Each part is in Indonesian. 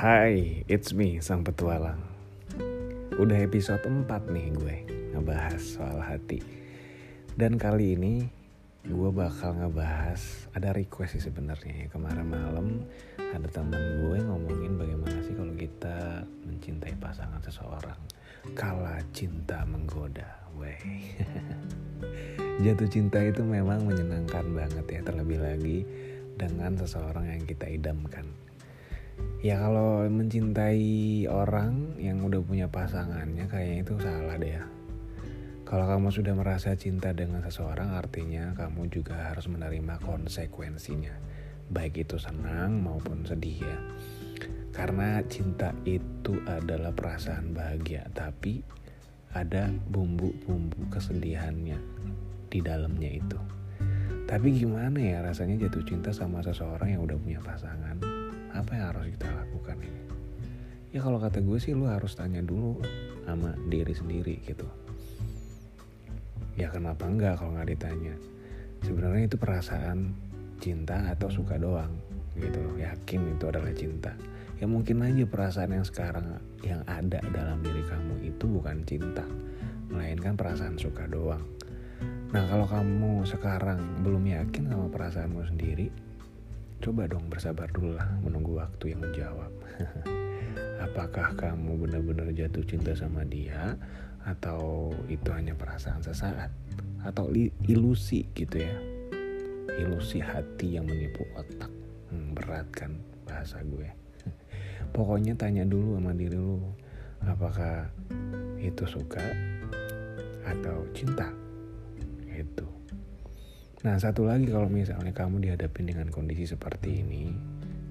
Hai, it's me, Sang Petualang. Udah episode 4 nih gue ngebahas soal hati. Dan kali ini gue bakal ngebahas Ada request sih sebenarnya ya. Kemarin malam ada teman gue ngomongin bagaimana sih kalau kita mencintai pasangan seseorang. Kala cinta menggoda, wey. Jatuh cinta itu memang menyenangkan banget ya Terlebih lagi dengan seseorang yang kita idamkan ya kalau mencintai orang yang udah punya pasangannya kayaknya itu salah deh ya. Kalau kamu sudah merasa cinta dengan seseorang artinya kamu juga harus menerima konsekuensinya. Baik itu senang maupun sedih ya. Karena cinta itu adalah perasaan bahagia tapi ada bumbu-bumbu kesedihannya di dalamnya itu. Tapi gimana ya rasanya jatuh cinta sama seseorang yang udah punya pasangan apa yang harus kita lakukan ini? Ya kalau kata gue sih lu harus tanya dulu sama diri sendiri gitu. Ya kenapa enggak kalau nggak ditanya? Sebenarnya itu perasaan cinta atau suka doang gitu. Loh yakin itu adalah cinta. Ya mungkin aja perasaan yang sekarang yang ada dalam diri kamu itu bukan cinta melainkan perasaan suka doang. Nah kalau kamu sekarang belum yakin sama perasaanmu sendiri Coba dong bersabar dulu lah menunggu waktu yang menjawab. Apakah kamu benar-benar jatuh cinta sama dia atau itu hanya perasaan sesaat atau ilusi gitu ya? Ilusi hati yang menipu otak. Hmm, berat kan bahasa gue. Pokoknya tanya dulu sama diri lu, apakah itu suka atau cinta? Itu. Nah satu lagi kalau misalnya kamu dihadapi dengan kondisi seperti ini,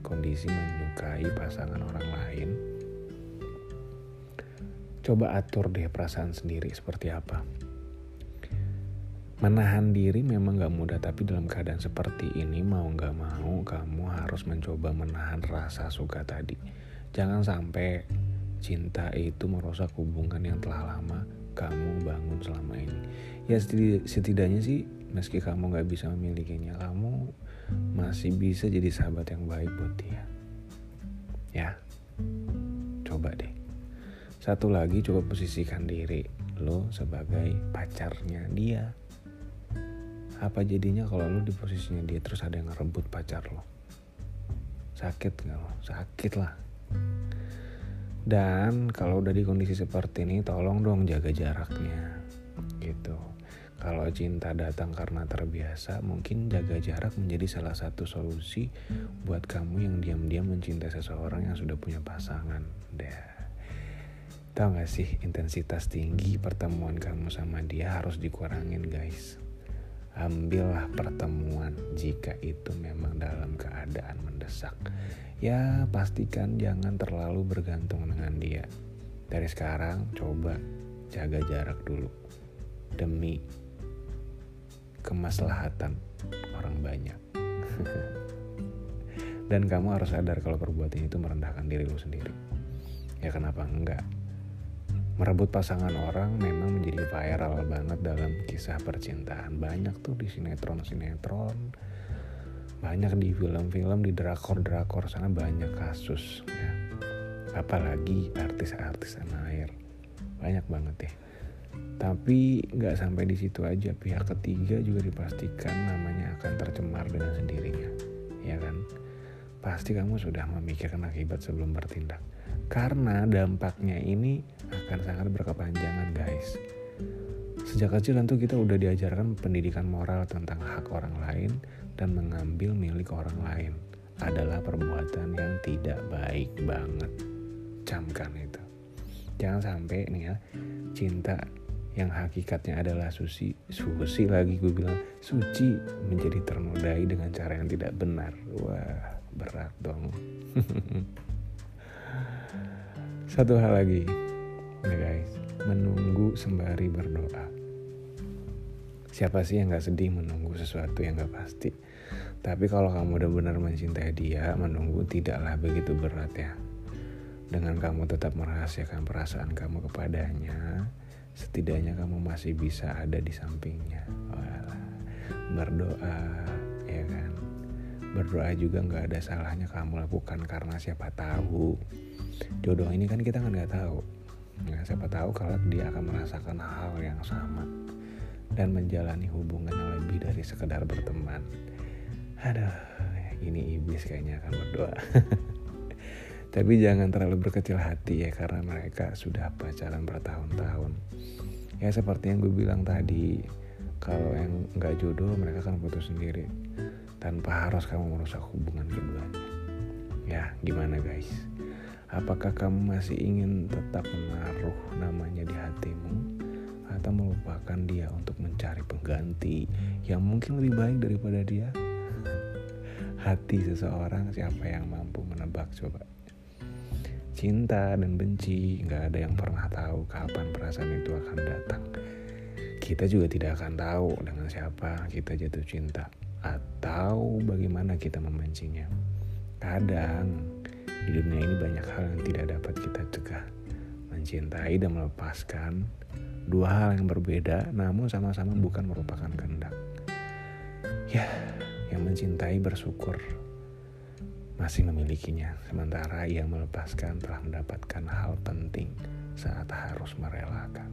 kondisi menyukai pasangan orang lain, coba atur deh perasaan sendiri seperti apa. Menahan diri memang gak mudah tapi dalam keadaan seperti ini mau gak mau kamu harus mencoba menahan rasa suka tadi. Jangan sampai cinta itu merusak hubungan yang telah lama kamu bangun selama ini. Ya setidaknya sih meski kamu gak bisa memilikinya kamu masih bisa jadi sahabat yang baik buat dia. Ya coba deh. Satu lagi coba posisikan diri lo sebagai pacarnya dia. Apa jadinya kalau lo di posisinya dia terus ada yang ngerebut pacar lo? Sakit gak lo? Sakit lah. Dan kalau udah di kondisi seperti ini tolong dong jaga jaraknya gitu kalau cinta datang karena terbiasa, mungkin jaga jarak menjadi salah satu solusi buat kamu yang diam-diam mencintai seseorang yang sudah punya pasangan. Deh. Tahu gak sih intensitas tinggi pertemuan kamu sama dia harus dikurangin guys. Ambillah pertemuan jika itu memang dalam keadaan mendesak. Ya pastikan jangan terlalu bergantung dengan dia. Dari sekarang coba jaga jarak dulu. Demi kemaslahatan orang banyak. Dan kamu harus sadar kalau perbuatan itu merendahkan diri lu sendiri. Ya kenapa enggak? Merebut pasangan orang memang menjadi viral banget dalam kisah percintaan. Banyak tuh di sinetron-sinetron. Banyak di film-film, di drakor-drakor sana banyak kasus. Ya. Apalagi artis-artis tanah air. Banyak banget. Ya tapi nggak sampai di situ aja pihak ketiga juga dipastikan namanya akan tercemar dengan sendirinya, ya kan? Pasti kamu sudah memikirkan akibat sebelum bertindak. Karena dampaknya ini akan sangat berkepanjangan guys. Sejak kecil tentu kita udah diajarkan pendidikan moral tentang hak orang lain dan mengambil milik orang lain adalah perbuatan yang tidak baik banget. Camkan itu. Jangan sampai nih ya, cinta yang hakikatnya adalah suci suci lagi gue bilang suci menjadi ternodai dengan cara yang tidak benar. Wah berat dong. Satu hal lagi ya guys. Menunggu sembari berdoa. Siapa sih yang gak sedih menunggu sesuatu yang gak pasti? Tapi kalau kamu udah benar mencintai dia menunggu tidaklah begitu berat ya. Dengan kamu tetap merahasiakan perasaan kamu kepadanya setidaknya kamu masih bisa ada di sampingnya. Walah, berdoa ya kan? Berdoa juga nggak ada salahnya kamu lakukan karena siapa tahu. Jodoh ini kan kita kan nggak tahu. Ya, siapa tahu kalau dia akan merasakan hal yang sama dan menjalani hubungan yang lebih dari sekedar berteman. Aduh ini iblis kayaknya akan berdoa tapi jangan terlalu berkecil hati ya karena mereka sudah pacaran bertahun-tahun. Ya seperti yang gue bilang tadi kalau yang nggak jodoh mereka akan putus sendiri. Tanpa harus kamu merusak hubungan keduanya. Ya gimana guys? Apakah kamu masih ingin tetap menaruh namanya di hatimu? Atau melupakan dia untuk mencari pengganti yang mungkin lebih baik daripada dia? Hati seseorang siapa yang mampu menebak coba cinta dan benci nggak ada yang pernah tahu kapan perasaan itu akan datang. Kita juga tidak akan tahu dengan siapa kita jatuh cinta atau bagaimana kita membencinya. Kadang di dunia ini banyak hal yang tidak dapat kita cegah. Mencintai dan melepaskan dua hal yang berbeda namun sama-sama bukan merupakan kehendak. Ya yang mencintai bersyukur masih memilikinya, sementara yang melepaskan telah mendapatkan hal penting saat harus merelakan.